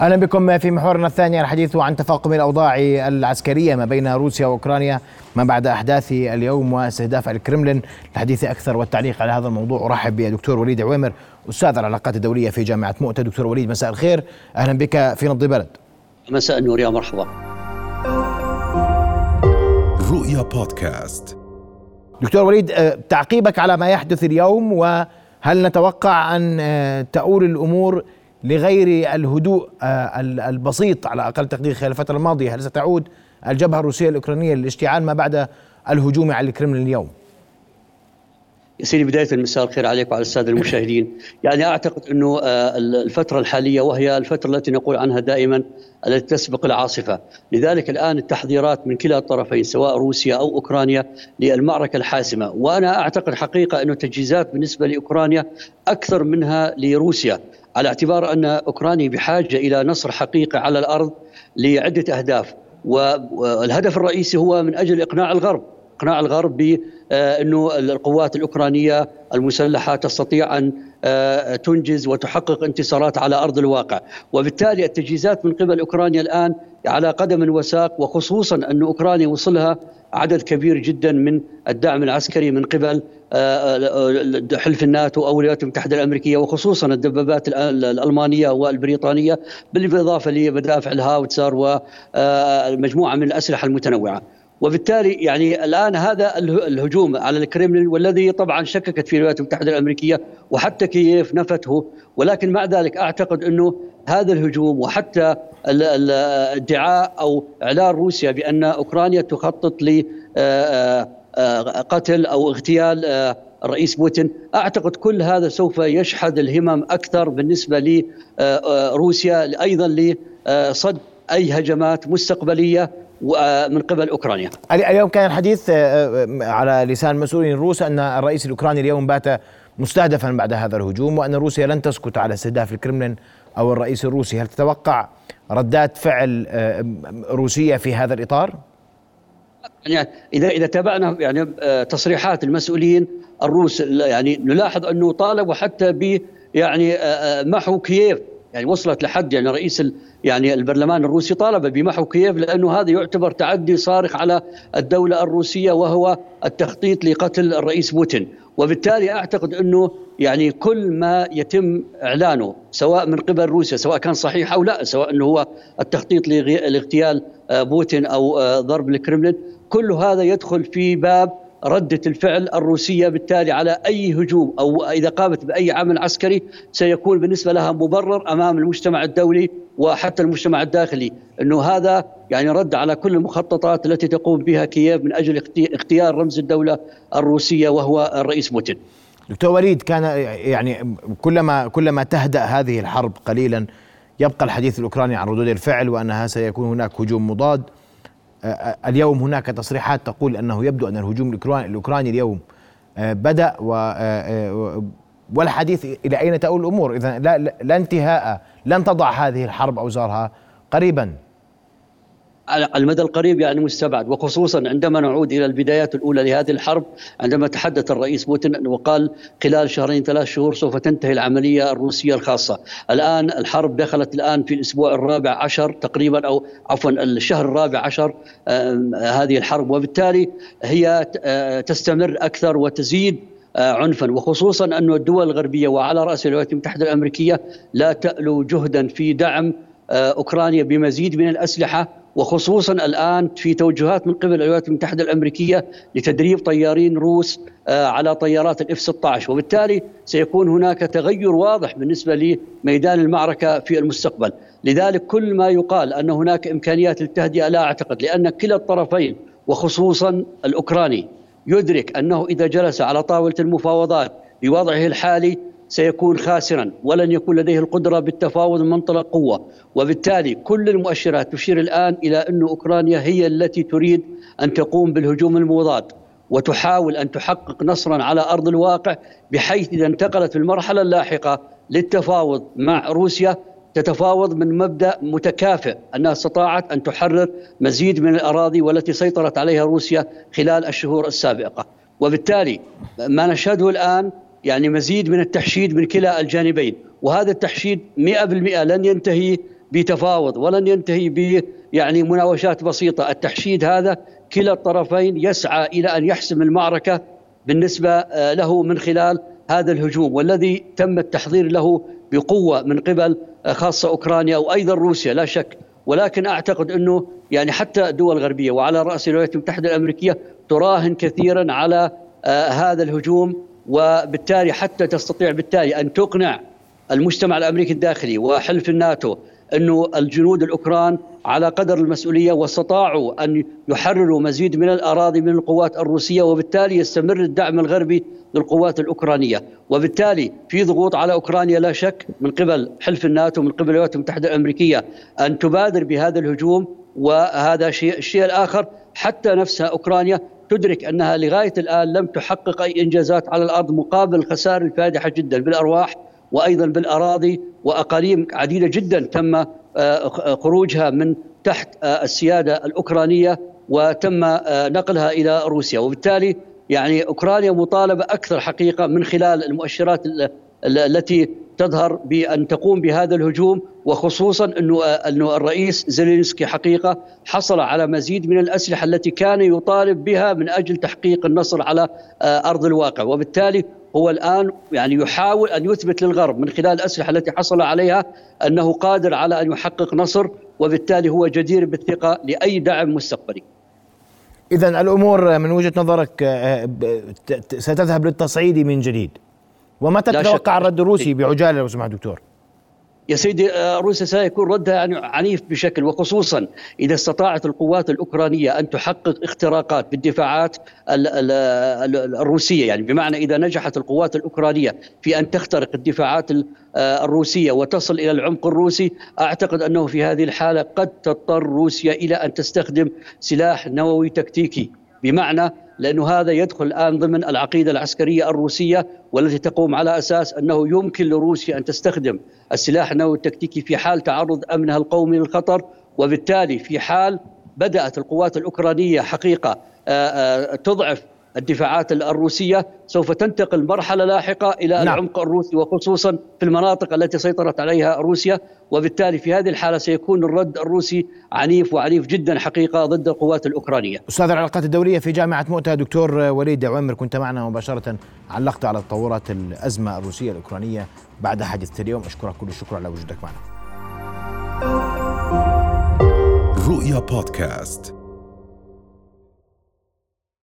أهلا بكم في محورنا الثاني الحديث عن تفاقم الأوضاع العسكرية ما بين روسيا وأوكرانيا ما بعد أحداث اليوم واستهداف الكرملين الحديث أكثر والتعليق على هذا الموضوع. أرحب بالدكتور وليد عويمر أستاذ العلاقات الدولية في جامعة مؤتة. دكتور وليد مساء الخير. أهلا بك في نبض بلد. مساء النور يا مرحبا. رؤيا بودكاست. دكتور وليد آه، تعقيبك على ما يحدث اليوم وهل نتوقع أن آه، تؤول الأمور لغير الهدوء آه، البسيط على أقل تقدير خلال الفترة الماضية. هل ستعود الجبهة الروسية الأوكرانية للاشتعال ما بعد الهجوم على الكرملين اليوم؟ يا سيدي بداية مساء الخير عليك وعلى السادة المشاهدين. يعني أعتقد أنه آه، الفترة الحالية وهي الفترة التي نقول عنها دائما التي تسبق العاصفة. لذلك الآن التحذيرات من كلا الطرفين سواء روسيا أو أوكرانيا للمعركة الحاسمة. وأنا أعتقد حقيقة أنه التجهيزات بالنسبة لأوكرانيا أكثر منها لروسيا. على اعتبار أن اوكرانيا بحاجة إلى نصر حقيقي على الأرض لعدة أهداف. والهدف الرئيسي هو من أجل إقناع الغرب. إقناع الغرب بانه القوات الأوكرانية المسلحة تستطيع أن آه، تنجز وتحقق انتصارات على أرض الواقع، وبالتالي التجهيزات من قبل أوكرانيا الآن على قدم وساق وخصوصا أن أوكرانيا وصلها عدد كبير جدا من الدعم العسكري من قبل آه، آه، حلف الناتو أو الولايات المتحدة الأمريكية وخصوصا الدبابات الألمانية والبريطانية بالإضافة لمدافع الهاوتسر ومجموعه من الأسلحة المتنوعة. وبالتالي يعني الآن هذا الهجوم على الكريملين والذي طبعا شككت في الولايات المتحدة الأمريكية وحتى كييف نفته ولكن مع ذلك أعتقد إنه هذا الهجوم وحتى الادعاء أو إعلان روسيا بأن أوكرانيا تخطط ل آه، آه، قتل أو اغتيال آه، الرئيس بوتين أعتقد كل هذا سوف يشحذ الهمم أكثر بالنسبة لروسيا أيضا لصد أي هجمات مستقبلية من قبل أوكرانيا. اليوم كان الحديث على لسان مسؤولين روس أن الرئيس الأوكراني اليوم بات مستهدفا بعد هذا الهجوم وأن روسيا لن تسكت على استهداف الكرملين أو الرئيس الروسي، هل تتوقع ردات فعل روسية في هذا الإطار؟ يعني إذا إذا تابعنا يعني آه، تصريحات المسؤولين الروس يعني نلاحظ أنه طالبوا حتى ب يعني آه، آه، محو كييف. يعني وصلت لحد يعني رئيس يعني البرلمان الروسي طالب بمحو كييف لأنه هذا يعتبر تعدي صارخ على الدولة الروسية وهو التخطيط لقتل الرئيس بوتين. وبالتالي أعتقد أنه يعني كل ما يتم إعلانه سواء من قبل روسيا سواء كان صحيح أو لا سواء إنه هو التخطيط لاغتيال بوتين أو ضرب الكرملين كل هذا يدخل في باب ردة الفعل الروسية بالتالي على أي هجوم أو إذا قامت بأي عمل عسكري سيكون بالنسبة لها مبرر أمام المجتمع الدولي وحتى المجتمع الداخلي. أنه هذا يعني رد على كل المخططات التي تقوم بها كييف من أجل اختيار رمز الدولة الروسية وهو الرئيس بوتين. دكتور وليد كان يعني كلما كلما تهدأ هذه الحرب قليلا يبقى الحديث الأوكراني عن ردود الفعل وأنها سيكون هناك هجوم مضاد. اليوم هناك تصريحات تقول أنه يبدو أن الهجوم الاوكراني اليوم آه، بدأ و آه، آه، والحديث إلى أين تؤول الأمور؟ اذا لا, لا انتهاء لن تضع هذه الحرب أوزارها قريبا. على المدى القريب يعني مستبعد. وخصوصا عندما نعود إلى البدايات الأولى لهذه الحرب عندما تحدث الرئيس بوتين وقال خلال شهرين ثلاث شهور سوف تنتهي العملية الروسية الخاصة، الآن الحرب دخلت الآن في الأسبوع الرابع عشر تقريبا أو عفوا الشهر الرابع عشر هذه الحرب. وبالتالي هي آه، تستمر أكثر وتزيد آه، عنفا. وخصوصا أن الدول الغربية وعلى رأس الولايات المتحدة الأمريكية لا تألو جهدا في دعم آه، أوكرانيا بمزيد من الأسلحة وخصوصا الآن في توجهات من قبل الولايات المتحدة الأمريكية لتدريب طيارين روس آه، على طيارات الإف 16 وبالتالي سيكون هناك تغير واضح بالنسبة لميدان المعركة في المستقبل. لذلك كل ما يقال أن هناك إمكانيات للتهدئة لا أعتقد لأن كلا الطرفين وخصوصا الأوكراني يدرك أنه إذا جلس على طاولة المفاوضات بوضعه الحالي سيكون خاسرا ولن يكون لديه القدرة بالتفاوض من منطلق قوة. وبالتالي كل المؤشرات تشير الآن إلى أن أوكرانيا هي التي تريد أن تقوم بالهجوم المضاد وتحاول أن تحقق نصرا على أرض الواقع بحيث إذا انتقلت في المرحلة اللاحقة للتفاوض مع روسيا تتفاوض من مبدأ متكافئ أنها استطاعت أن تحرر مزيد من الأراضي والتي سيطرت عليها روسيا خلال الشهور السابقة. وبالتالي ما نشهده الآن يعني مزيد من التحشيد من كلا الجانبين. وهذا التحشيد 100% لن ينتهي بتفاوض ولن ينتهي ب يعني مناوشات بسيطة، التحشيد هذا كلا الطرفين يسعى إلى أن يحسم المعركة بالنسبة آه، له من خلال هذا الهجوم. والذي تم التحضير له بقوة من قبل آه، خاصة أوكرانيا وأيضا روسيا لا شك. ولكن أعتقد أنه يعني حتى الدول الغربية وعلى رأس الولايات المتحدة الأمريكية تراهن كثيرا على آه، هذا الهجوم وبالتالي حتى تستطيع بالتالي أن تقنع المجتمع الأمريكي الداخلي وحلف الناتو أنه الجنود الأوكران على قدر المسؤولية واستطاعوا أن يحرروا مزيد من الأراضي من القوات الروسية وبالتالي يستمر الدعم الغربي للقوات الأوكرانية، وبالتالي في ضغوط على أوكرانيا لا شك من قبل حلف الناتو من قبل الولايات المتحدة الأمريكية أن تبادر بهذا الهجوم وهذا شيء، الشيء الآخر حتى نفسها أوكرانيا تدرك أنها لغاية الآن لم تحقق أي إنجازات على الأرض مقابل الخسائر الفادحه جدا بالأرواح وأيضا بالأراضي وأقاليم عديدة جدا تم آه، خروجها من تحت آه، السيادة الأوكرانية وتم آه، نقلها إلى روسيا. وبالتالي يعني أوكرانيا مطالبة أكثر حقيقة من خلال المؤشرات التي تظهر بأن تقوم بهذا الهجوم وخصوصا أنه أنه الرئيس زيلينسكي حقيقة حصل على مزيد من الأسلحة التي كان يطالب بها من أجل تحقيق النصر على أرض الواقع وبالتالي هو الآن يعني يحاول أن يثبت للغرب من خلال الأسلحة التي حصل عليها أنه قادر على أن يحقق نصر وبالتالي هو جدير بالثقة لأي دعم مستقبلي. اذا الأمور من وجهة نظرك آه، ستذهب للتصعيد من جديد. ومتى تتوقع الرد الروسي بعجالة لو سمحت دكتور؟ يا سيدي آه، روسيا سيكون ردها يعني عنيف بشكل وخصوصا إذا استطاعت القوات الأوكرانية أن تحقق اختراقات بالدفاعات الروسية. يعني بمعنى إذا نجحت القوات الأوكرانية في أن تخترق الدفاعات آه، الروسية وتصل إلى العمق الروسي أعتقد أنه في هذه الحالة قد تضطر روسيا إلى أن تستخدم سلاح نووي تكتيكي. بمعنى لأنه هذا يدخل الآن ضمن العقيدة العسكرية الروسية والتي تقوم على أساس أنه يمكن لروسيا أن تستخدم السلاح النووي التكتيكي في حال تعرض أمنها القومي للخطر وبالتالي في حال بدأت القوات الأوكرانية حقيقة آه، آه، تضعف الدفاعات الروسية سوف تنتقل مرحلة لاحقة إلى نعم. العمق الروسي وخصوصا في المناطق التي سيطرت عليها روسيا وبالتالي في هذه الحالة سيكون الرد الروسي عنيف وعنيف جدا حقيقة ضد القوات الأوكرانية. أستاذ العلاقات الدولية في جامعة مؤتة دكتور وليد عويمر كنت معنا مباشرة علقت على تطورات الأزمة الروسية الأوكرانية بعد حادثة اليوم أشكرك كل الشكر على وجودك معنا. رؤيا بودكاست